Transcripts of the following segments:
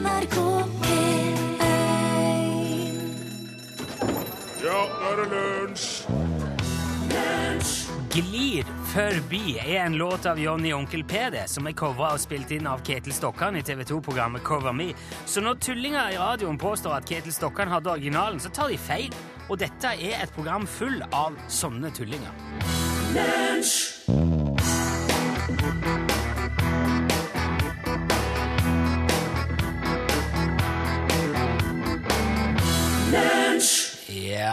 NRK P1 Ja, nå er det lunsj! Glir forbi er en låt av Johnny Onkel P det, som er covra og spilt inn av Ketil Stokkan i TV 2-programmet Cover Me. Så når tullinger i radioen påstår at Ketil Stokkan hadde originalen, så tar de feil. Og dette er et program full av sånne tullinger.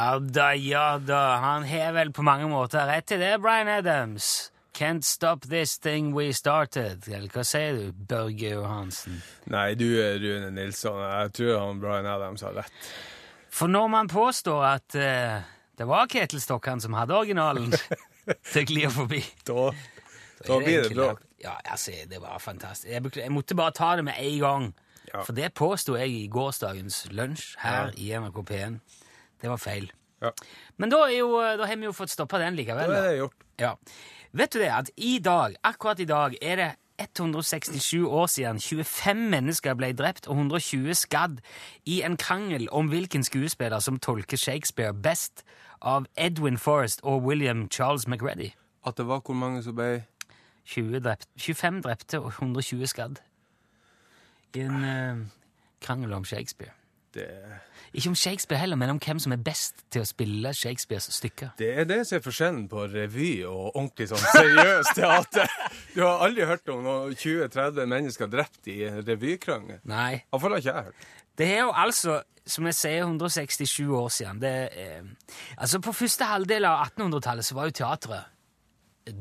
Ja da, ja da. Han har vel på mange måter rett til det, Bryan Adams. Can't stop this thing we started. Eller hva sier du, Børge Johansen? Nei, du Rune Nilsson. Jeg tror han Bryan Adams har rett. For når man påstår at uh, det var Ketil Stokkan som hadde originalen til Glir forbi Da, da blir det bra. Ja, altså, det var fantastisk. Jeg, jeg måtte bare ta det med en gang. Ja. For det påsto jeg i gårsdagens lunsj her i NRK P1. Det var feil. Ja. Men da, jo, da har vi jo fått stoppa den likevel. Da har er det gjort. Ja. Vet du det, at i dag, akkurat i dag, er det 167 år siden 25 mennesker ble drept og 120 skadd i en krangel om hvilken skuespiller som tolker Shakespeare best av Edwin Forrest og William Charles McReady. At det var hvor mange som ble 20 drept, 25 drepte og 120 skadd i en uh, krangel om Shakespeare. Det, Ikke om Shakespeare heller, men om hvem som er best til å spille Shakespeares stykker. det er det som er forskjellen på revy og ordentlig sånn seriøst teater. Du har aldri hørt om noen 20-30 mennesker drept i revykrangel. Nei, Iallfall har ikke jeg hørt. Det er jo altså, som jeg sier, 167 år siden. Det, eh, altså På første halvdel av 1800-tallet så var jo teatret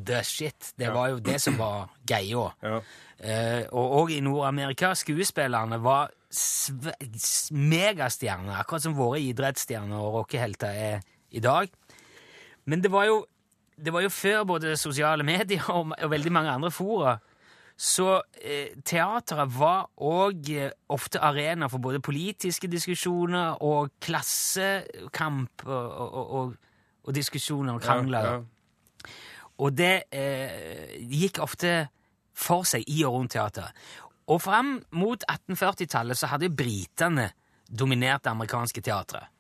the shit. Det var jo det som var greia. Ja. Eh, og òg i Nord-Amerika. Skuespillerne var megastjerner, akkurat som våre idrettsstjerner og rockehelter er i dag. Men det var jo, det var jo før både sosiale medier og, og veldig mange andre fora. Så eh, teateret var òg eh, ofte arena for både politiske diskusjoner og klassekamp og, og, og, og diskusjoner og krangler. Ja, ja. Og det eh, gikk ofte for seg i og rundt teateret. Og fram mot 1840-tallet så hadde britene dominert det amerikanske teatret.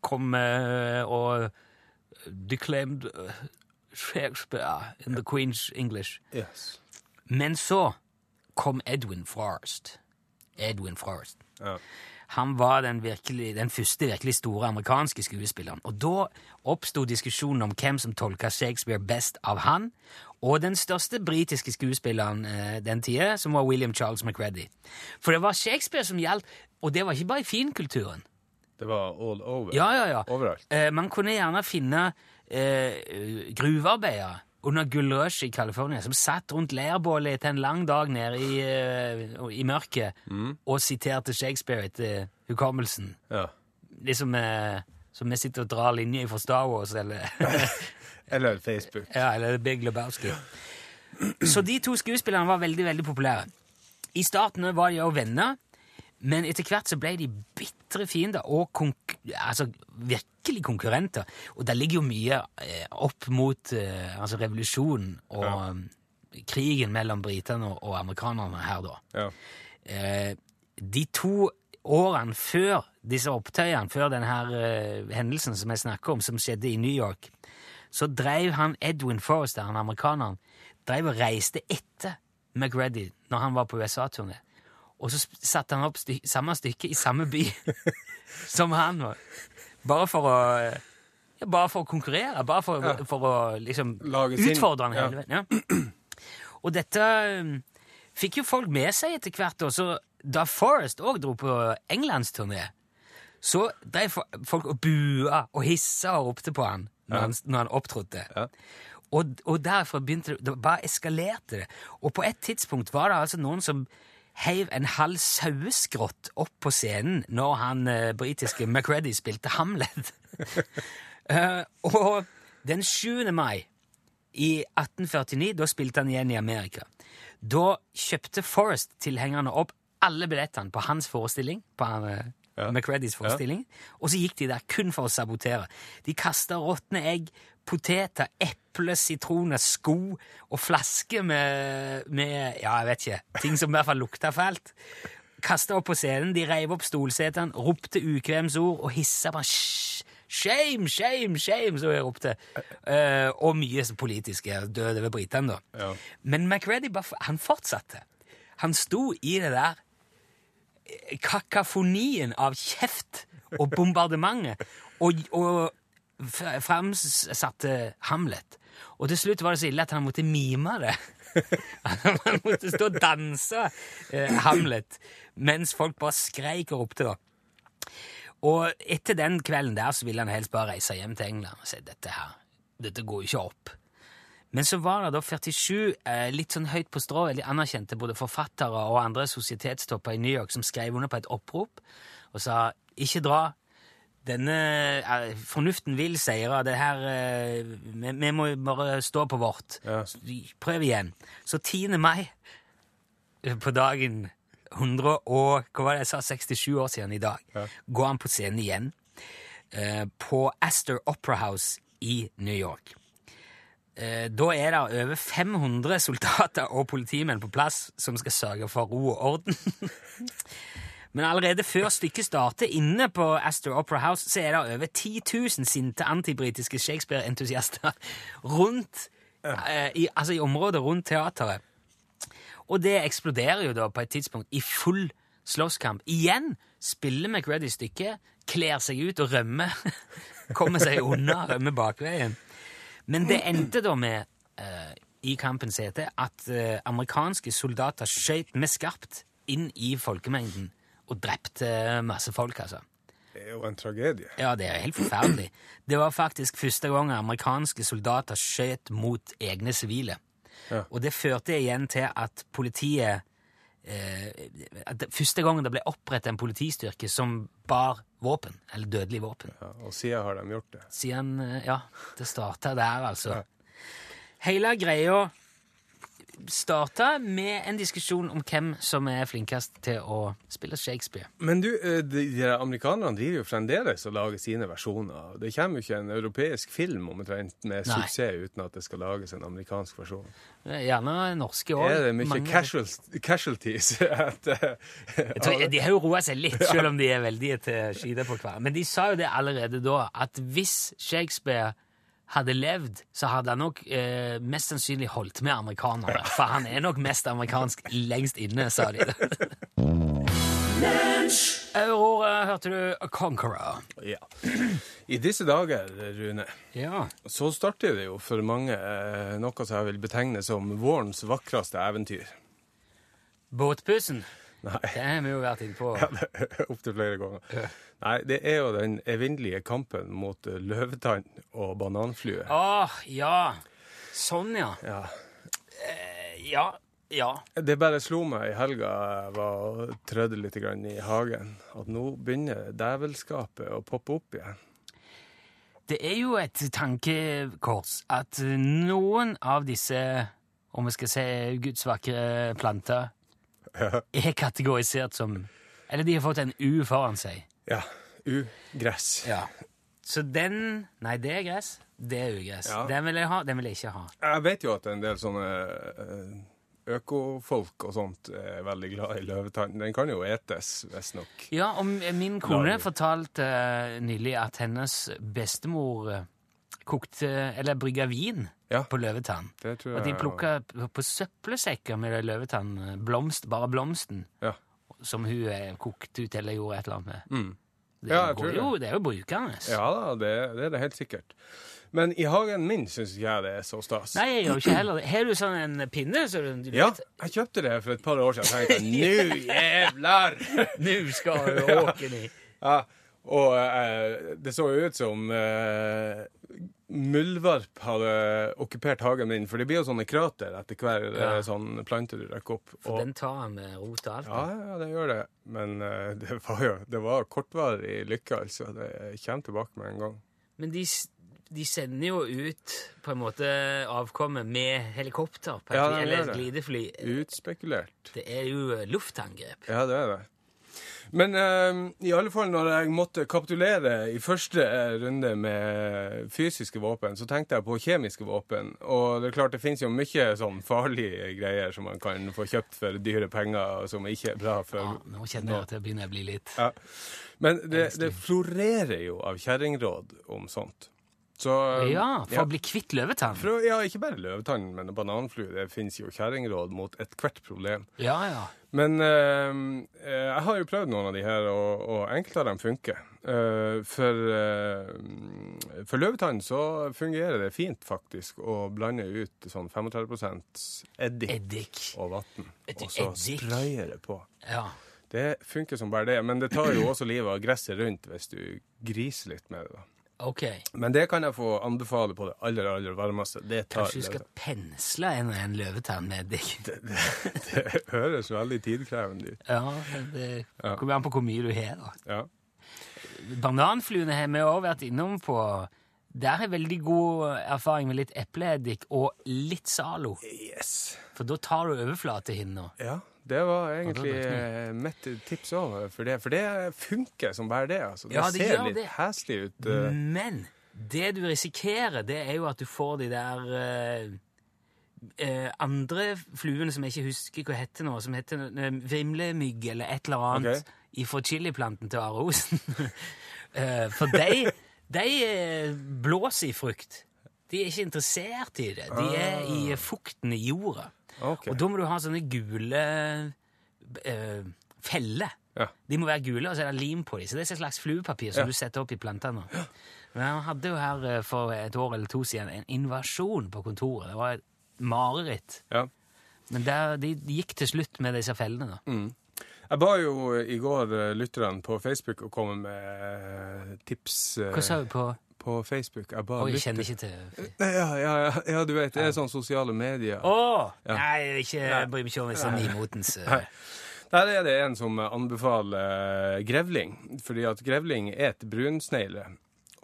Kom eh, og declaimed eh, Shakespeare in the Queen's English. Yes. Men så kom Edwin Forrest. Edwin Forrest. Ja. Han var den, virkelig, den første virkelig store amerikanske skuespilleren. Og da oppsto diskusjonen om hvem som tolka Shakespeare best av han, og den største britiske skuespilleren eh, den tida, som var William Charles McReady. For det var Shakespeare som gjaldt, og det var ikke bare i finkulturen. Det var all over. Ja, ja, ja. Overalt. Eh, man kunne gjerne finne eh, gruvearbeidere under gullrush i California som satt rundt leirbålet etter en lang dag nede i, uh, i mørket og siterte Shakespeare etter hukommelsen. Ja. Liksom uh, som vi sitter og drar linjer fra Star Wars eller, Eller Facebook. ja, eller Big Lebowski. Så de to skuespillerne var veldig, veldig populære. I starten var de også venner, men etter hvert så ble de bitre fiender og altså, virkelig konkurrenter. Og det ligger jo mye eh, opp mot eh, altså revolusjonen og ja. krigen mellom britene og, amerikanerne her, da. Ja. Eh, de to årene før disse opptøyene, før denne eh, hendelsen som jeg snakker om, som skjedde i New York, så drev han Edwin Forrester, han amerikaneren, drev og reiste etter McReady når han var på USA-turné. Og så satte han opp sty samme stykke i samme by som han var. Bare for å ja, Bare for å konkurrere. Bare for, Ja. for å liksom Lage utfordre ja. hele veien. Og dette um, fikk jo folk med seg etter hvert. Også, da Forrest òg dro på englandsturné, så drev folk og bua og hissa og ropte på han når, han, når han opptrådte. Ja. Og, og derfra begynte det, det bare eskalerte det. Og på et tidspunkt var det altså noen som heiv en halv saueskrott opp på scenen når han eh, britiske McReady spilte Hamlet. Eh, og den 7. mai i 1849, da spilte han igjen i Amerika. Da kjøpte Forrest-tilhengerne opp alle billettene på hans forestilling, på han, eh, Ja. McReadys forestilling, og så gikk de der kun for å sabotere. De kasta råtne egg, poteter, eple, sitroner, sko og flasker med, med Ja, jeg vet ikke. Ting som i hvert fall lukta fælt. kasta opp på scenen, de reiv opp stolsetene, ropte ukvemsord og hissa bare Shame, shame, shame, så jeg ropte. Uh, og mye politiske døde ved britene, da. Ja. Men McReady han fortsatte. Han sto i det der eh, kakafonien av kjeft og bombardementet og, og framsatte Hamlet. Og til slutt var det så ille at han måtte mime det. han måtte stå og danse eh, Hamlet mens folk bare skreik og ropte. da. Og etter den kvelden der så ville han helst bare reise hjem til England og si dette her, dette går jo ikke opp. Men så var det da 47 eh, litt sånn høyt på strå, veldig anerkjente både forfattere og andre sosietetstopper i New York som skrev under på et opprop og sa ikke dra. Denne fornuften vil seire. Det her eh, vi, vi må bare stå på vårt. Ja. Prøv igjen. Så 10. mai eh, på dagen 100 og hva var det jeg sa, 67 år siden i dag, går han på scenen igjen eh, på Astor Opera House i New York. Eh, da er det over 500 soldater og politimenn på plass som skal sørge for ro og orden. Men allerede før stykket starter inne på Astor Opera House, så er det over 10 000 sinte antibritiske Shakespeare-entusiaster rundt uh, i, altså i området rundt teateret. Og det eksploderer jo da på et tidspunkt i full slåsskamp. Igjen spiller McReady stykket, kler seg ut og rømmer. Kommer seg unna, rømmer bakveien. Men det endte da med, uh, i kampens hete, at uh, amerikanske soldater skøyt med skarpt inn i folkemengden og drepte masse folk, altså. Det er jo en tragedie. Ja, det er helt forferdelig. Det var faktisk første gang amerikanske soldater skjøt mot egne sivile. Ja. Og det førte igjen til at politiet eh, at det, Første gangen det ble opprettet en politistyrke som bar våpen, eller dødelig våpen. Ja, og siden har de gjort det. Siden eh, Ja, det starta der, altså. Hele greia starta med en diskusjon om hvem som er flinkest til å spille Shakespeare. Men du, eh, de, de amerikanerne driver jo fremdeles og lager sine versjoner. Det kommer jo ikke en europeisk film omtrent med Nei. suksess uten at det skal lages en amerikansk versjon. Gjerne norske òg. Er det mye casual, casualties? at, eh, tror, de har jo roa seg litt, selv om de er veldig til skide på hver. Men de sa jo det allerede da, at hvis Shakespeare hadde levd, så hadde han nok eh, mest sannsynlig holdt med amerikanere. For han er nok mest amerikansk lengst inne, sa de. Aurora, hørte du Conqueror. ja. I disse dager, Rune, Ja. så starter det jo for mange eh, noe som jeg vil betegne som vårens vakreste eventyr. Båtpussen. Nei, Det har vi jo vært inne på. Ja, opptil flere ganger. Nei, det er jo den evinnelige kampen mot eh, løvetann og bananflue. Åh, ja. Sånn, ja. Ja. Ja. Ja. Det bare slo meg i helga jeg var og trødde litt grann i hagen, at nå begynner dævelskapet å poppe opp igjen. Det er jo et tankekors at noen av disse, om vi skal si Guds vakre planter, er kategorisert som Eller de har fått en U foran seg. Ja. Ugress. Ja. Så den Nei, det er gress. Det er ugress. Ja. Den vil jeg ha, den vil jeg ikke ha. Jeg vet jo at en del sånne eh, økofolk og sånt er veldig glad i løvetann. Den kan jo etes, visstnok. Ja, og min kone Lager. fortalte eh, nylig at hennes bestemor eh, kokte Eller brygga vin Ja. på løvetann. Det tror Og de plukka på, søppelsekker med løvetann. Blomst, bare blomsten. Ja. Som hun kokte ut eller gjorde et eller annet med. Mm. Det, Ja, går jo, det er jo brukende. Ja da, det, det er det helt sikkert. Men i hagen min syns ikke jeg det er så stas. Nei, jeg gjør ikke heller det. Har du sånn en pinne? Så du, du Ja, vet, jeg kjøpte det for et par år siden. Jeg tenkte nå jævlar! Nå skal du åke ned. Ja, og uh, det så jo ut som eh, muldvarp hadde okkupert hagen min, for det blir jo sånne krater etter hver eh, Ja. sånn plante du rekker opp. For Og, den tar med rot og alt. ja, ja, det gjør det. Men uh, det var jo det var kortvarig lykke, altså. Det kommer tilbake med en gang. Men de, de sender jo ut på en måte avkommet med helikopter på et, Ja, det de eller det. glidefly. Utspekulert. Det er jo luftangrep. Ja, det er det. Men eh, i alle fall når jeg måtte kapitulere i første eh, runde med fysiske våpen, så tenkte jeg på kjemiske våpen. Og det er klart det finnes jo mye sånn farlige greier som man kan få kjøpt for dyre penger, og som ikke er bra for Ja, nå kjenner jeg at det begynner å bli litt Ja. Men det, det florerer jo av kjerringråd om sånt. Så Ja, for å bli kvitt løvetann. Å- ja, ikke bare løvetann, men bananflue. Det finnes jo kjerringråd mot ethvert problem. Ja, ja. Men eh, eh, jeg har jo prøvd noen av de her, og, og enkelte av dem funker. Eh, for, eh, for løvetann så fungerer det fint, faktisk, å blande ut sånn 35 eddik Eddik. og vann, og så spraye det på. Ja. Det funker som bare det, men det tar jo også livet av gresset rundt hvis du griser litt med det. da. OK. Men det kan jeg få anbefale på det aller, aller varmeste. Det tar Kanskje du skal det. pensle en, en løvetann med deg? Det høres veldig tidkrevende ut. Ja, det kommer an på hvor mye du har, da. Ja. Bananfluene har vi òg vært innom på. Der har veldig god erfaring med litt epleeddik og litt Zalo. Yes. For da tar du overflatehinna. Ja, det var egentlig eh, mitt tips òg for det. For det funker som bare det. Altså. Det, Ja, det ser gjør litt det. heslig ut. eh. Men det du risikerer, det er jo at du får de der eh, eh, andre fluene som jeg ikke husker hva heter nå, som heter eh, vrimlemygg eller et eller annet ifra chiliplanten til Are Osen. Eh, for de, de eh, blåser i frukt. De er ikke interessert i det. De er i fukten i jorda. Ah. Ok. Og da må du ha sånne gule eh, feller. Ja. De må være gule, og så er det lim på dem. Så det er et slags fluepapir som Ja. du setter opp i plantene. Men han hadde jo her eh, for et år eller to siden en invasjon på kontoret. Det var et mareritt. Ja. Men der, de, gikk til slutt med disse fellene. da. Mm. Jeg ba jo i går eh, lytterne på Facebook å komme med tips Hva sa du på på Facebook. Jeg bare Oi, jeg kjenner ikke til Nei, Ja, ja, ja, ja, du vet, det er sånn sosiale medier. Å! Ja. Nei, jeg ikke jeg bryr meg ikke om sånn nymotens eh, Nei. Der er det en som anbefaler eh, grevling, fordi at grevling et brunsnegle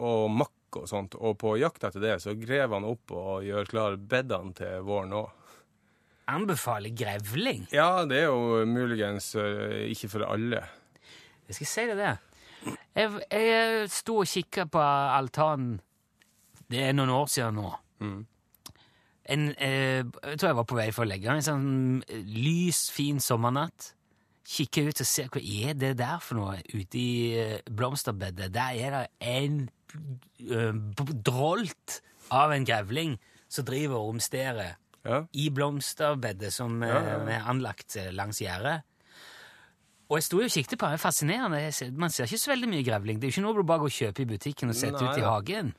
og makk og sånt, og på jakt etter det så grever han opp og gjør klar bedene til våren òg. Anbefaler grevling. Ja, det er jo muligens eh, ikke for alle. Jeg skal si det, det. Jeg, jeg sto og kikka på altanen Det er noen år siden nå. En, eh, jeg tror jeg var på vei for å legge meg. En sånn eh, lys, fin sommernatt. Kikker ut og ser hva er det der for noe ute i eh, blomsterbedet. Der er det en eh, drolt av en grevling som driver og romsterer Ja. i blomsterbedet som eh, Ja, ja, vi anlagt eh, langs gjerdet. Og jeg sto og kikket på den. er Fascinerende. Ser- Man ser ikke så veldig mye grevling. Det er jo ikke noe du bare går og kjøper i butikken og setter Nei, ut i hagen.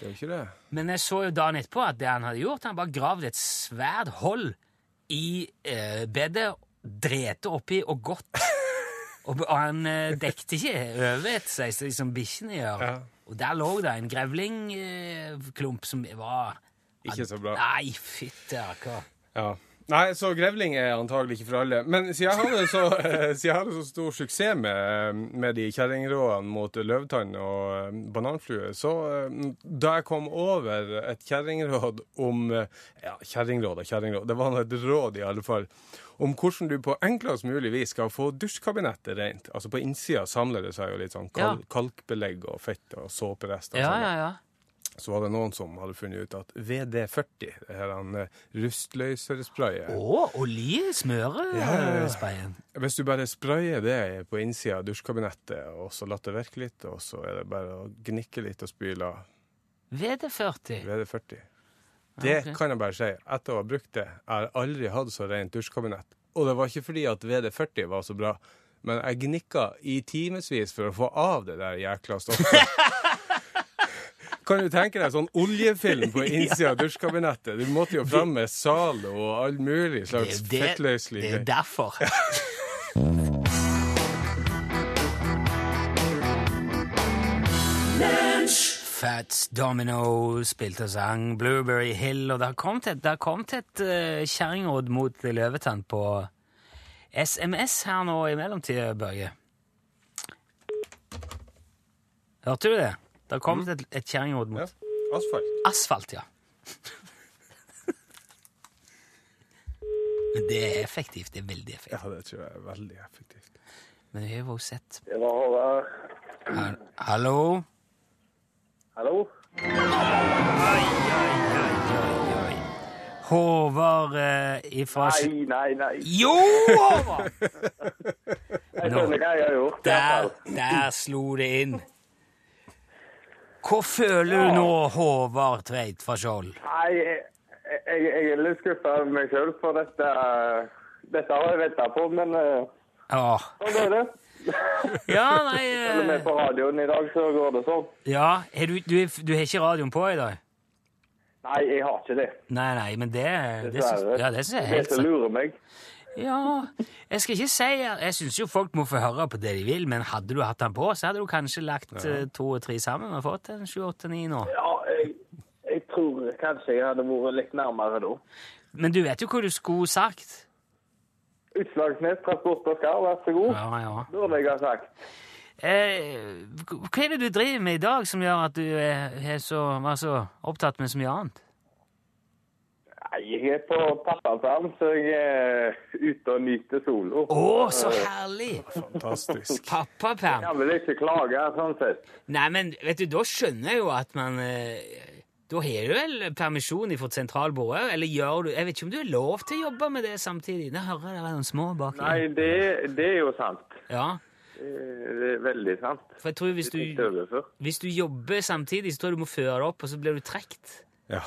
Det er jo ikke det. Men jeg så jo dagen etterpå at det han hadde gjort, han bare gravd et svært hold i eh, bedet, drete oppi og gått. og, og han eh, dekte ikke over seg, som som bikkjene gjør. Ja. Og der lå det en grevlingklump som var Ikke så bra. Nei, fytti rakker. Ja. Nei, så grevling er antagelig ikke for alle. Men siden jeg hadde så, jeg hadde så stor suksess med, med de kjerringrådene mot løvetann og eh, bananflue, så eh, da jeg kom over et kjerringråd om eh, Ja, kjerringråd og kjerringråd. Det var nå et råd, i alle fall. Om hvordan du på enklest mulig vis skal få dusjkabinettet rent. Altså På innsida samler det seg jo litt sånn kalk, kalkbelegg og fett og såperester. og Ja, sånn. ja, ja. Så var det noen som hadde funnet ut at VD40, det her den eh, rustløsersprayet Å, oljesmøresprayen. Hvis du bare sprayer det på innsida av dusjkabinettet, og så lar det virke litt, og så er det bare å gnikke litt og spyle VD40. VD40. Det okay. kan jeg bare si. Etter å ha brukt det, jeg har aldri hatt så rent dusjkabinett. Og det var ikke fordi at VD40 var så bra, men jeg gnikka i timevis for å få av det der jækla stoffet. Kan du tenke deg sånn oljefilm på innsida av dusjkabinettet? Du måtte jo fram med Zalo og all mulig slags fettløselig det er jo derfor. Fats Domino spilte og sang Blueberry Hill, og det har kommet et, har kommet et uh, kjerringråd mot løvetann på SMS her nå i mellomtida, Børge. Hørte du det? Det har kommet et, et kjerringråd mot Ja. Asfalt. asfalt, ja. Men det er effektivt. Det er veldig effektivt. Ja, det tror jeg er veldig effektivt. Men vi har jo sett Det var Håvard. Hal- Hallo? Hallo? Oi, oi, oi, oi, oi. Håvard eh, ifra Nei, nei, nei. Jo, Håvard! Jeg skjønner hva jeg har gjort. Der, der slo det inn. Hva føler du nå, Håvard Tveit fra Skjold? Nei, jeg, jeg, jeg er litt skuffa over meg sjøl, for dette Dette har jeg venta på, men ja. Sånn er det. Ja, nei Selv om med er på radioen i dag så går det sånn. Ja, er du, du, du har ikke radioen på i dag? Nei, jeg har ikke det. Nei, nei, men det, det, syns- Dessverre. ja, det synes jeg er Det helt som sant. lurer meg. Ja, jeg skal ikke si Jeg syns jo folk må få høre på det de vil, men hadde du hatt den på, så hadde du kanskje lagt ja. to og tre sammen og fått en sju, åtte, ni nå. Ja, jeg, jeg tror kanskje jeg hadde vært litt nærmere da. Men du vet jo hva du skulle sagt. Utslagsnes Transport og Skar, vær så god. Ja, ja. Burde jeg ha sagt. Eh, hva er det du driver med i dag som gjør at du er, er så, var så opptatt med så mye annet? Nei, jeg er på pappaperm, så jeg er ute og nyter solo. Å, så herlig! Fantastisk. Pappaperm. Jeg vil ikke klage, sånn sett. Nei, men vet du, da skjønner jeg jo at man eh, Da har du vel permisjon fra sentralbordet òg? Eller gjør du Jeg vet ikke om du har lov til å jobbe med det samtidig? Nå hører jeg det er noen små bak Nei, det, det er jo sant. Ja, Det det er veldig sant. for jeg tror hvis du, hvis du jobber samtidig, så tror jeg du må føre det opp, og så blir du trukket. Ja.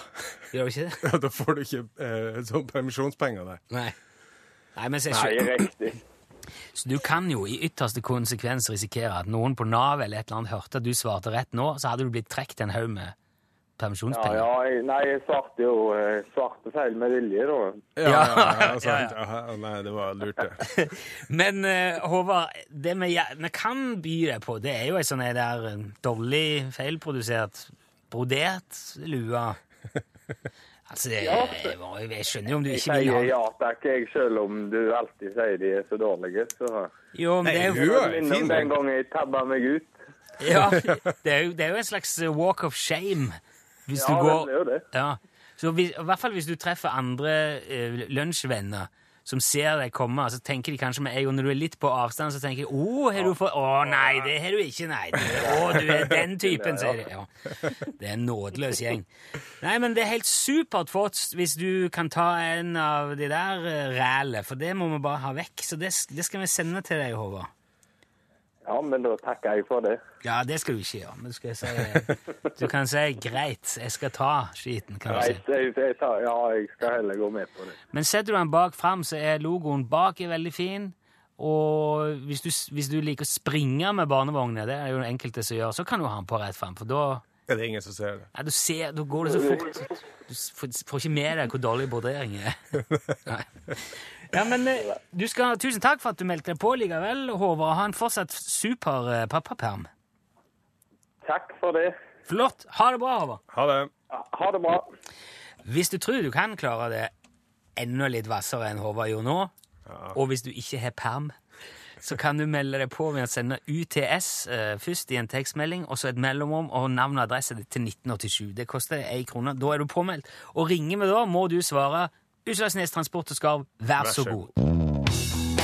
Gjør du ikke det? ja, da får du ikke eh, sånn permisjonspenger der. Nei. Nei, men se, Nei, riktig. Så du kan jo i ytterste konsekvens risikere at noen på Nav eller et eller annet hørte at du svarte rett nå, så hadde du blitt trukket en haug med Ja, permisjonspenger. ja, jeg, nei, jeg svarte jo eh, svarte feil med vilje, da. Ja, ja, ja, Ja, sant. Ja, Nei, det var lurt, det. Men eh, Håvard, det vi, gjer- vi kan by deg på, det er jo ei sånn ei der eh, dårlig, feilprodusert, brodert lue. Altså, jeg, jeg, jeg skjønner jo om du ikke vil sier ja takk, jeg, selv om du alltid sier de er så dårlige. Så Jo, men det er jo den den. gangen jeg tabba meg ut. Ja, det er jo, det er jo en slags eh, walk of shame. Hvis Ja, du går det er jo det. Ja. Så hvis, I hvert fall hvis du treffer andre eh, lunsjvenner som ser deg komme, så tenker de kanskje med en gang når du er litt på avstand, så tenker de 'Å, har du fått Å nei, det har du ikke, nei. Å, oh, du er den typen', sier de. Ja. Det er en nådeløs gjeng. Nei, men det er helt supert flott hvis du kan ta en av de der eh, rælet, for det må vi bare ha vekk. Så det, det skal vi sende til deg, Håvard. Ja, men da takker jeg for det. Ja, det skal du ikke gjøre, men du skal si Du kan si 'greit, jeg skal ta skiten', kan du si. Jeg, jeg tar, ja, jeg skal heller gå med på det. Men setter du den bak fram, så er logoen bak er veldig fin. Og hvis du, hvis du liker å springe med barnevogner, det er jo det enkelte som gjør, så kan du ha den på rett fram, for da Er det ingen som ser det? ja, du ser, da går det så fort. Du får, får ikke med deg hvor dårlig broderingen er. Nei. Ja, men eh, du skal, tusen takk for at du meldte deg på likevel, Håvard. Ha en fortsatt super eh, pappaperm. Takk for det. Flott. Ha det bra, Håvard. Ha det. Ha det bra. Hvis du tror du kan klare det enda litt hvassere enn Håvard gjorde nå, og hvis du ikke har perm, så kan du melde deg på ved å sende UTS eh, først i en tekstmelding, og så et mellomrom og navn og adresse til 1987. Det koster ei krone. Da er du påmeldt. Og ringer vi da, må du svare Utslagsnes Transport og Skarv, vær så så god.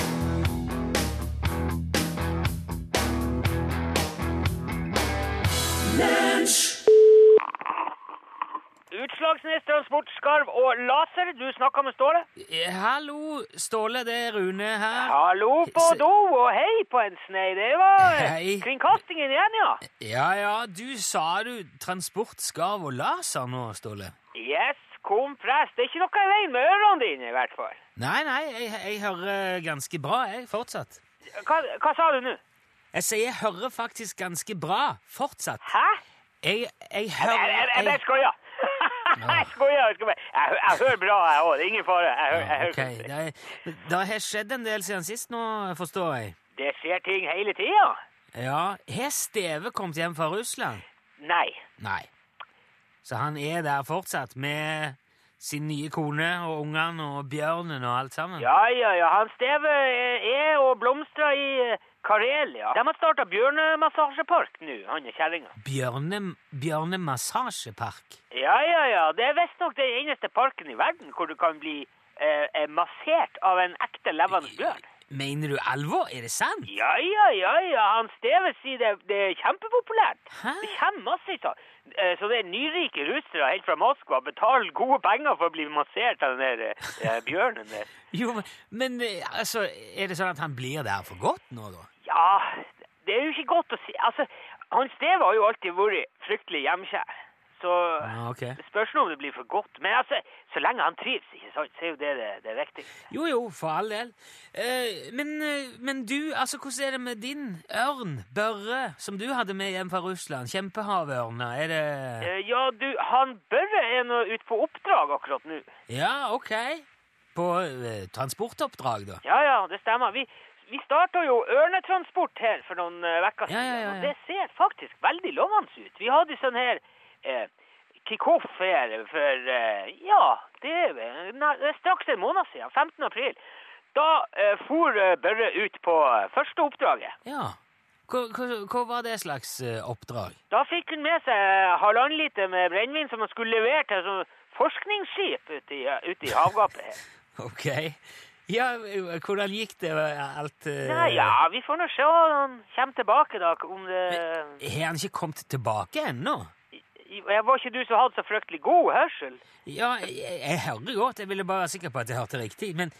Utslagsnes Transport, Skarv og Laser, du snakker med Ståle. Eh, Hallo, Ståle, det er Rune her. Hallo på Se- do, og hei på en snei. Det var eh, Hei. kringkastingen igjen, ja. Ja, ja, du sa du Transport, Skarv og Laser nå, Ståle? Yes, kom prest. Det er ikke noe i veien med ørene dine, i hvert fall. Nei, nei, jeg, jeg hører ganske bra, jeg, fortsatt. Hva, hva sa du nå? Jeg sier jeg hører faktisk ganske bra, fortsatt. Hæ? Jeg, jeg hører jeg, jeg, jeg jeg, bare. Jeg hører bra, jeg òg. Det er ingen fare. Jeg, jeg, ja, ok, det. det, det har skjedd en del siden sist nå, forstår jeg. det skjer ting hele tida. Ja, Har Steve kommet hjem fra Russland? Nei. Nei. Så han er der fortsatt med sin nye kone og ungene og bjørnen og alt sammen? Ja, ja, ja. Han Steve er og blomstrer i eh, Karelia. De har starta bjørnemassasjepark nå, han er kjerringa. Bjørne, bjørnemassasjepark? Ja, ja, ja. Det er visstnok den eneste parken i verden hvor du kan bli eh, eh, massert av en ekte levende bjørn. Mener du alvor? Er det sant? Ja, ja, ja, ja. Han Steve sier det, det er kjempepopulært. Hæ? Det kommer masse eh, Så det er nyrike russere helt fra Moskva betaler gode penger for å bli massert av den der eh, bjørnen der. Jo, men- men eh, altså, er det sånn at han blir der for godt nå, da? Ja, det er jo ikke godt å si. Altså, han Steve har jo alltid vært fryktelig hjemkjær. Så Ja, okay. spørs om det blir for godt. Men altså, så lenge han trives, ikke sant, så er jo det det, det viktigste. Jo, jo, for all del. Eh, men, eh, men du, altså, hvordan er det med din ørn, Børre, som du hadde med hjem fra Russland? Kjempehavørna, er det Eh, ja, du, han Børre er nå ute på oppdrag akkurat nå. Ja, ok. På eh, transportoppdrag, da? Ja, ja, det stemmer. Vi, vi starta jo ørnetransport her for noen uker Ja, siden, ja, ja, ja. og det ser faktisk veldig lovende ut. Vi hadde sånn her eh, kick-off her for eh, Ja, det er, straks en måned siden, 15. april. Da eh, for eh, Børre ut på eh, første oppdraget. Ja. Hva, hva, hva var det slags eh, oppdrag? Da fikk hun med seg halvannen liter med brennevin som hun skulle levere til et forskningsskip ute i, ute i havgapet her. Ok. Ja, eh, hvordan gikk det eh, alt eh, Nei, ja, vi får nå se når han kommer tilbake, da. Om det Har han ikke kommet tilbake ennå? Jeg Var ikke du som hadde så fryktelig god hørsel? Ja, jeg, jeg hører godt. Jeg ville bare være sikker på at jeg hørte riktig. Men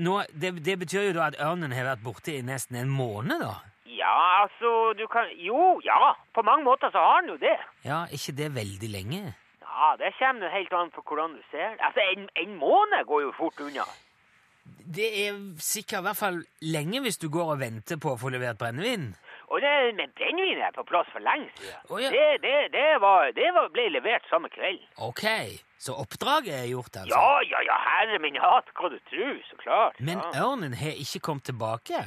nå, det, det betyr jo da at ørnen har vært borte i nesten en måned, da? Ja, altså, du kan Jo, ja, på mange måter så har den jo det. Ja, ikke det veldig lenge? Ja, det kommer helt an på hvordan du ser det. Altså, en, en måned går jo fort unna. Det er sikkert i hvert fall lenge hvis du går og venter på å få levert brennevin. Og det, men brennevinet er på plass for lenge siden. Oh, ja. det, det, det, var, det var, ble levert samme kveld. Ok, så oppdraget er gjort, altså? Ja, ja, ja, herre min hatt, hva du tror, så klart. Men ja. ørnen har ikke kommet tilbake?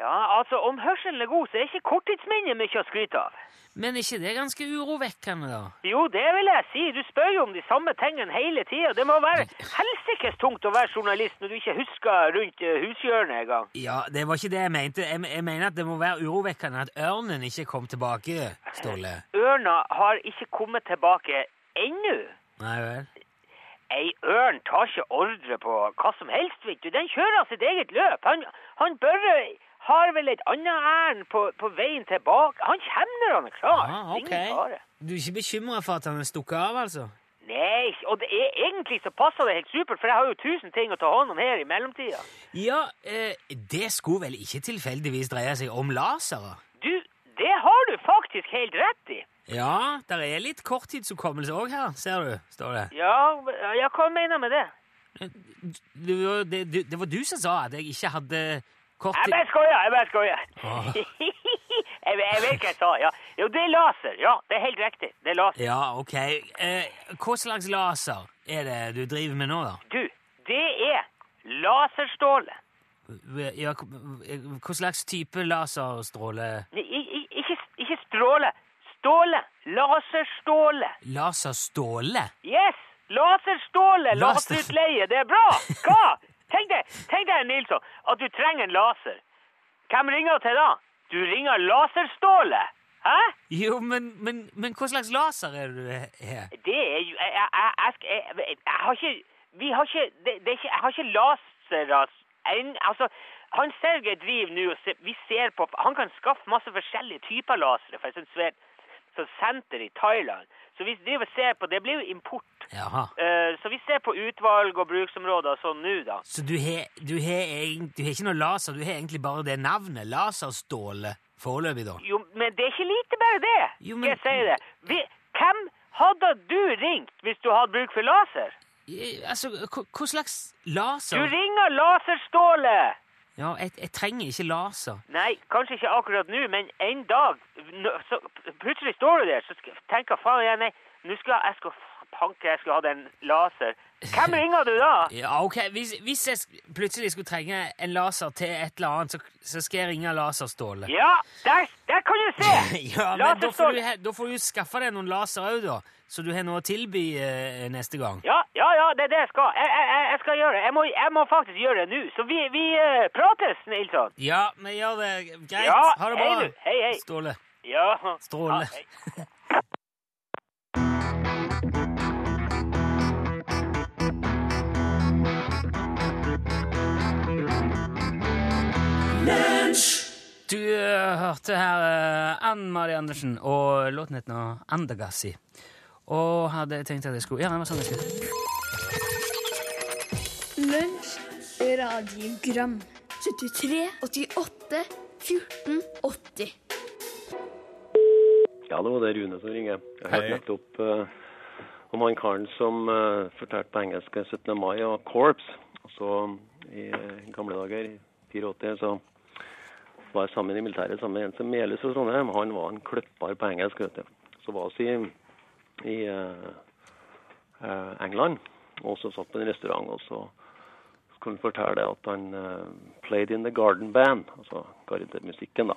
Ja, altså, om hørselen er god, så er ikke korttidsminnet mye å skryte av. Men er ikke det ganske urovekkende, da? Jo, det vil jeg si. Du spør jo om de samme tingene hele tida. Det må være helsikes tungt å være journalist når du ikke husker rundt eh, hushjørnet engang. Ja, det var ikke det jeg mente. Jeg, jeg mener at det må være urovekkende at ørnen ikke kom tilbake, Ståle. Ørna har ikke kommet tilbake ennå. Nei vel? Ei ørn tar ikke ordre på hva som helst, vet du. Den kjører sitt eget løp. Han, han Børre har vel et annet ærend på, på veien tilbake. Han kommer når han er klar. Ah, ok. Ingen fare. Du er ikke bekymra for at han er stukket av, altså? Nei, og det er, egentlig så passer det helt supert, for jeg har jo tusen ting å ta hånd om her i mellomtida. Ja, eh, det skulle vel ikke tilfeldigvis dreie seg om lasere? Du, det har du faktisk helt rett i. Ja, der er litt korttidshukommelse òg her, ser du, står det. Ja, ja, hva mener du med det? Du, det. Det var du som sa at jeg ikke hadde Skoja, jeg bare skoja. Ah. jeg, jeg vet hva jeg sa, ja. Jo, det er laser. Ja, det er helt riktig. Det er laser. Ja, ok. Eh, hva slags laser er det du driver med nå, da? Du, det er laserståle. Ja, hva hva slags type laserstråle? I, i, ikke, ikke stråle. Ståle. Laserståle. Laserståle? Yes! Laserståle. Laser- Laserutleie. Det er bra! Hva? Tenk deg, tenk deg, Nilsson, at du trenger en laser. Hvem ringer til da? Du ringer Laserståle. Hæ? Jo, men, men, men hva slags laser er det du er? Det er jo Jeg, jeg, jeg, jeg, jeg, har ikke Vi har ikke det, det ikke, Jeg har ikke lasere enn Altså, han Sergej driver nå og vi ser på Han kan skaffe masse forskjellige typer lasere for et sånt senter i Thailand. Så vi driver og ser på Det blir jo import. Jaha. Eh, så vi ser på utvalg og bruksområder sånn nå, da. Så du har, du, har, du har ikke noe laser, du har egentlig bare det navnet, laserståle, foreløpig, da? Jo, men det er ikke lite bare det. Jo, men- jeg si det? Vi, hvem hadde du ringt hvis du hadde bruk for laser? I, Altså, hva, slags laser Du ringer Laserståle! Ja, jeg, jeg trenger ikke laser. Nei, kanskje ikke akkurat nå, men en dag så Plutselig står du der, så skal, tenker faen jeg, nei, nå skal jeg skal panke, jeg skulle hatt en laser. Hvem ringer du da? Ja, ok, hvis, hvis jeg plutselig skulle trenge en laser til et eller annet, så, så skal jeg ringe Laserståle. Ja, der, der kan du se! Ja, men da får, du, da får du skaffe deg noen laser òg, da. Så du har noe å tilby eh, neste gang. Ja, ja, ja, det er det jeg skal. Jeg, jeg, jeg- skal gjøre det. Jeg må, jeg må faktisk gjøre det nå. Så vi, vi uh, prates, Nilsson. Ja, vi gjør det. Greit. Ja, ha det bra. Hei, hei. Ståle. Ja. Strålende. Ja. Du eh, hørte her uh, Ann Mari Andersen, og låten het nå Andagassi. Og hadde tenkt at jeg skulle Ja, det var sånn jeg skulle. Lunsj, radiogram 73, 88, 14, 80 Ja, det er Rune som ringer. Jeg hørte nettopp uh, om han karen som uh, fortalte på engelsk 17. mai og Corps. Og så i eh, gamle dager, i 84, så var jeg sammen i militæret sammen med en som Melhus fra Trondheim. Han var en kløpper på engelsk, vet du. Så var vi i, i uh, eh, England, og så satt på en restaurant, og så han fortelle at han uh, played in the garden band, altså gardemusikken, da.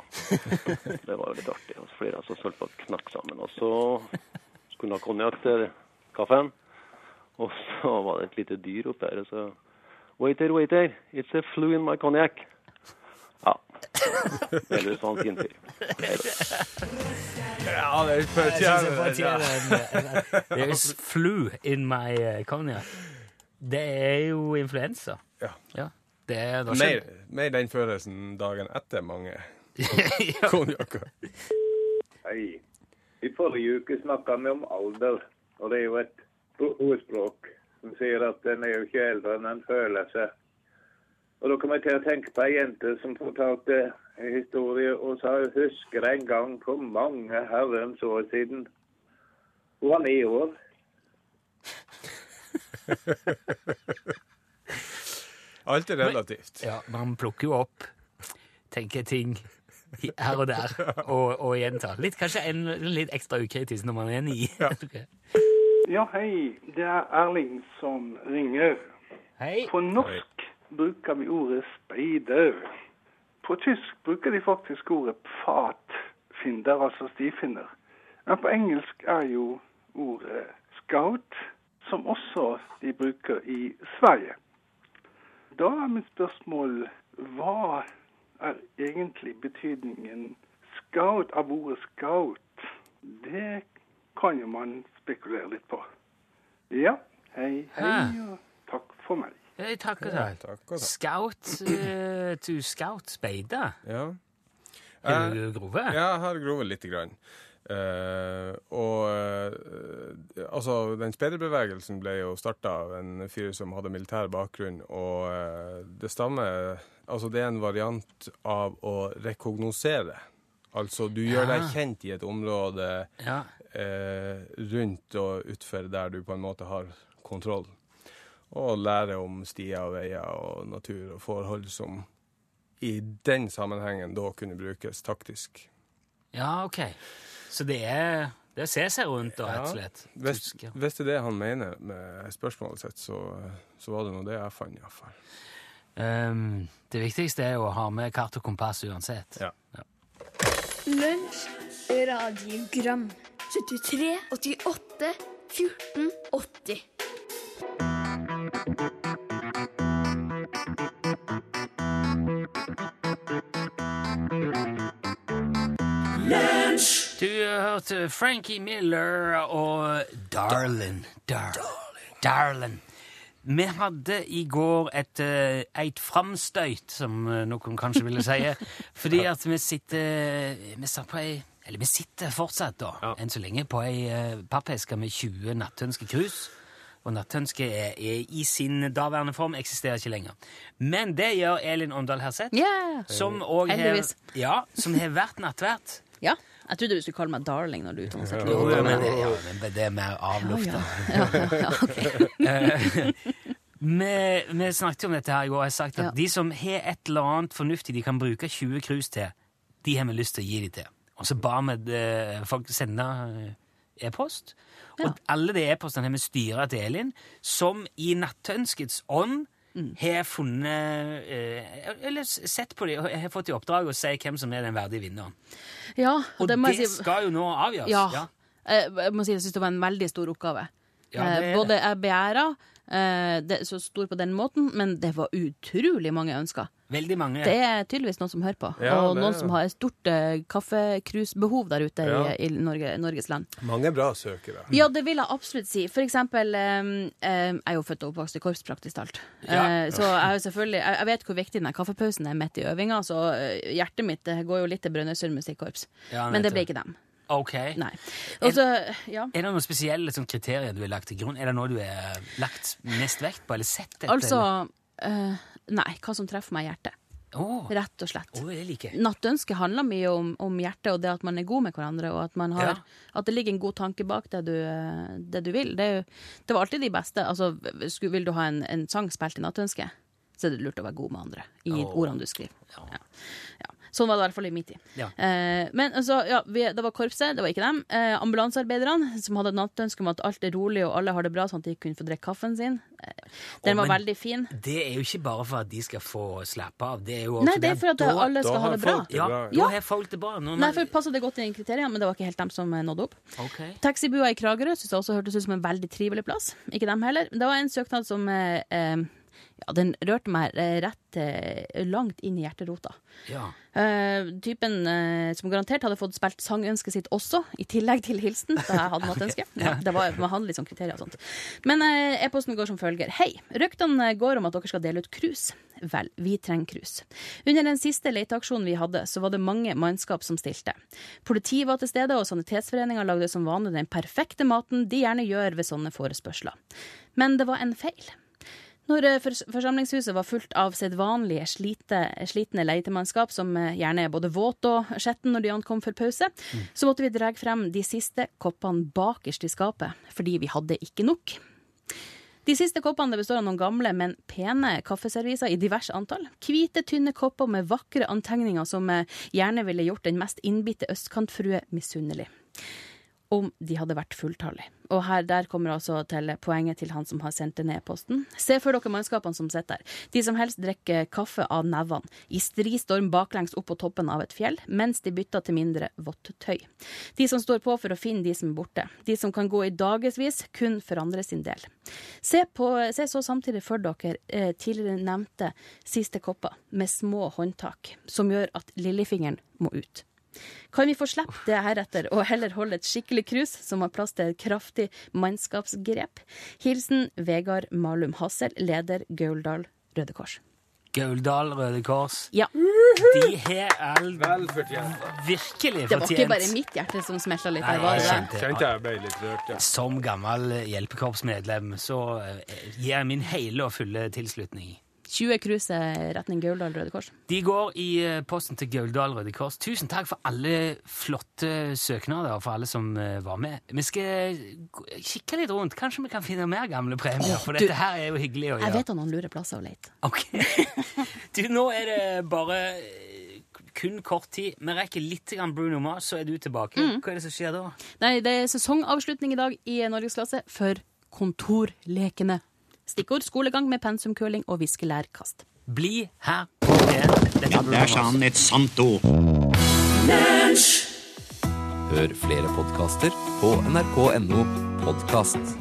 Det var jo litt artig. Og så flere som holdt på å knakke sammen. Og så skulle han ha konjakk til kaffen. Og så var det et lite dyr oppi her, og så Waiter, waiter, it's a flu in my cognac. Ja. Eller så han fin fyr. Ja, det er det. There's flu in my uh, cognac. Det er jo influensa. Ja. Ja. Det det Mer, mer den følelsen dagen etter mange ja. konjakker. Hei. I forrige uke snakka vi om alder, og det er jo et ordspråk som sier at en er jo ikke eldre enn en føler seg. Og da kom jeg til å tenke på ei jente som fortalte en historie og sa hun husker en gang for mange herrens år siden. Hun var ni år. Alt er relativt. ja, man plukker jo opp, tenker ting her og der, og, og gjentar. Litt, kanskje en, litt ekstra ukritisk når man er ni. Ja, hei. Det er Erling som ringer. Hei. På norsk bruker vi ordet speider. På tysk bruker de faktisk ordet fatfinder, altså stifinner. Men på engelsk er jo ordet scout, som også de bruker i Sverige. Da er mitt spørsmål hva er egentlig betydningen scout av ordet scout? Det kan jo man spekulere litt på. Ja, hei, hei, Hæ? og takk for meg. Jeg takker Ja, deg. takk og takk. Scout uh, to scout speider. Ja. Er Eh, du grove? Ja, jeg har grovet lite grann. Eh, og uh, altså, den speiderbevegelsen ble jo starta av en fyr som hadde militær bakgrunn, og uh, det stammer Altså, det er en variant av å rekognosere. Altså, du gjør deg kjent i et område Ja. rundt og utfor der du på en måte har kontroll. Og lære om stier og veier og natur og forhold som i den sammenhengen da kunne brukes taktisk. ja, ok. Så det er, det å se seg rundt, da, rett og slett. Ja. hvis det er det han mener med spørsmålet sitt, så, så var det nå det jeg fant, iallfall. Um, det viktigste er jo å ha med kart og kompass uansett. Ja. Lunsj, radiogram 73, 88, 14, 80 Du hørte Frankie Miller og Darlin. Darlin. Darlin. Vi hadde i går et, eh, et framstøyt, som eh, noen kanskje ville si. Fordi at vi sitter Vi satt på ei Eller vi sitter fortsatt, da, enn så lenge, på ei eh, pappeske med 20 nattønskekrus. Og nattønske er, er i sin daværende form, eksisterer ikke lenger. Men det gjør Elin Åndal Herseth, Yeah. som òg har, ja, som har vært nattvert. Ja. Jeg trodde du skulle kalle meg darling når du seg til Jo, men det, ja, men det er mer avlufta. Ja, ja, ok. Vi, vi snakket jo om dette her i går. Jeg har sagt at Ja. De som har et eller annet fornuftig de kan bruke 20 krus til, de har vi lyst til å gi dem til. Og så ba vi eh, folk sende eh, e-post. Ja. Og alle de e-postene har vi styra til Elin, som i nattønskets ånd Mm. har funnet eh, Eller sett på dem og har fått i oppdrag å si hvem som er den verdige vinneren. Ja, Og det det, si. skal jo nå avgjøres. Ja. ja. Jeg må si jeg syns det var en veldig stor oppgave. Ja, det er Eh, Både jeg begjæra eh, så stor på den måten, men det var utrolig mange ønsker. Veldig mange. Det er tydeligvis noen som hører på, Ja, og det noen som har et stort uh, kaffekrusbehov der ute Ja. i, i Norge, Norges land. Mange bra søkere. Ja, det vil jeg absolutt si. For eksempel, um, um, jeg er jo født og oppvokst i korps praktisk talt. Ja. Eh, så jeg, selvfølgelig, jeg, jeg vet hvor viktig den kaffepausen er midt i øvinga, så eh, hjertet mitt går jo litt til Brønnøysund musikkorps. Ja, Men det blir ble ikke dem. Ok. Også, er, ja. Er det noen spesielle sånn, kriterier du har lagt til grunn? Er det noe du har lagt mest vekt på, eller sett etter? Altså eller? Nei, hva som treffer meg i hjertet. Oh. Rett og slett. Oh, like. Nattønsket handler mye om, om hjertet og det at man er god med hverandre, og at, man har, Ja. at det ligger en god tanke bak det du, det du vil. Det, er jo, det var alltid de beste. Altså, vil du ha en, en sang spilt i nattønsket, så er det lurt å være god med andre i oh. ordene du skriver. Ja. Ja. Ja. Sånn var det i hvert fall i min tid. Ja. Eh, men altså, ja, vi, det var korpset, det var ikke dem. Eh, ambulansearbeiderne som hadde et nattønske om at alt er rolig og alle har det bra, sånn at de kunne få drikke kaffen sin. Eh, den Å, var men- veldig fin. Det er jo ikke bare for at de skal få slappe av. Det er jo Nei, det er for at da, alle skal da ha det bra. Ja, bra. da har folk det bra. Nei, for Passa det godt inn i kriteriene, men det var ikke helt dem som eh, nådde opp. Okay. Taxibua i Kragerø synes jeg også hørtes ut som en veldig trivelig plass. Ikke dem heller. Det var en søknad som eh, eh, ja, den rørte meg eh, rett eh, langt inn i hjerterota. Ja. Eh, typen eh, som garantert hadde fått spilt sangønsket sitt også, i tillegg til hilsen. Da jeg hadde nattønske. Ja, det var, man hadde sånn kriterier og sånt. Men e-posten går som følger. Hei. Ryktene går om at dere skal dele ut krus. Vel, vi trenger krus. Under den siste leteaksjonen vi hadde, så var det mange mannskap som stilte. Politiet var til stede, og Sanitetsforeninga lagde som vanlig den perfekte maten de gjerne gjør ved sånne forespørsler. Men det var en feil. Når eh, forsamlingshuset var fullt av sedvanlige slitne leitemannskap, som eh, gjerne er både våte og skjetten når de ankom for pause, så måtte vi dra frem de siste koppene bakerst i skapet, fordi vi hadde ikke nok. De siste koppene består av noen gamle, men pene kaffeserviser i diverse antall. Hvite, tynne kopper med vakre antegninger som eh, gjerne ville gjort den mest innbitte østkantfrue misunnelig om de hadde vært fulltallige. Og her der kommer altså til poenget til han som har sendt ned posten. Se for dere mannskapene som sitter der. De som helst drikker kaffe av nevene, i stri storm baklengs opp på toppen av et fjell, mens de bytter til mindre vått tøy. De som står på for å finne de som er borte. De som kan gå i dagevis kun for andre sin del. Se, på, se så samtidig for dere eh, tidligere nevnte siste kopper med små håndtak, som gjør at lillefingeren må ut. Kan vi få slippe det heretter og heller holde et skikkelig krus som har plass til et kraftig mannskapsgrep? Hilsen Vegard Malum Hassel, leder Gauldal Røde Kors. Gauldal Røde Kors. Ja, De har Vel fortjent. virkelig det var ikke bare mitt hjerte som smelta litt. Nei, jeg kjente, det? Kjente jeg ble litt rørt, ja. Som gammel hjelpekorpsmedlem så eh, gir jeg min hele og fulle tilslutning. 20 krus er retning Gauldal Røde Kors. De går i eh, posten til Gauldal Røde Kors. Tusen takk for alle flotte søknader, og for alle som eh, var med. Vi skal kikke litt rundt. Kanskje vi kan finne mer gamle premier, for dette her er jo hyggelig å gjøre. Jeg vet han noen lurer plasser å lete. Ok. Du, nå er det bare eh, kun kort tid. Vi rekker litt Bruno Mars, så er du tilbake. Mm. Hva er det som skjer da? Nei, det er sesongavslutning i dag i Norgesklasse for Kontorlekene. Stikkord skolegang med pensumkøling og viskelærkast. Bli her på P1. Er Bruno Der sa han et sant ord. Hør flere podkaster på nrk.no podkast.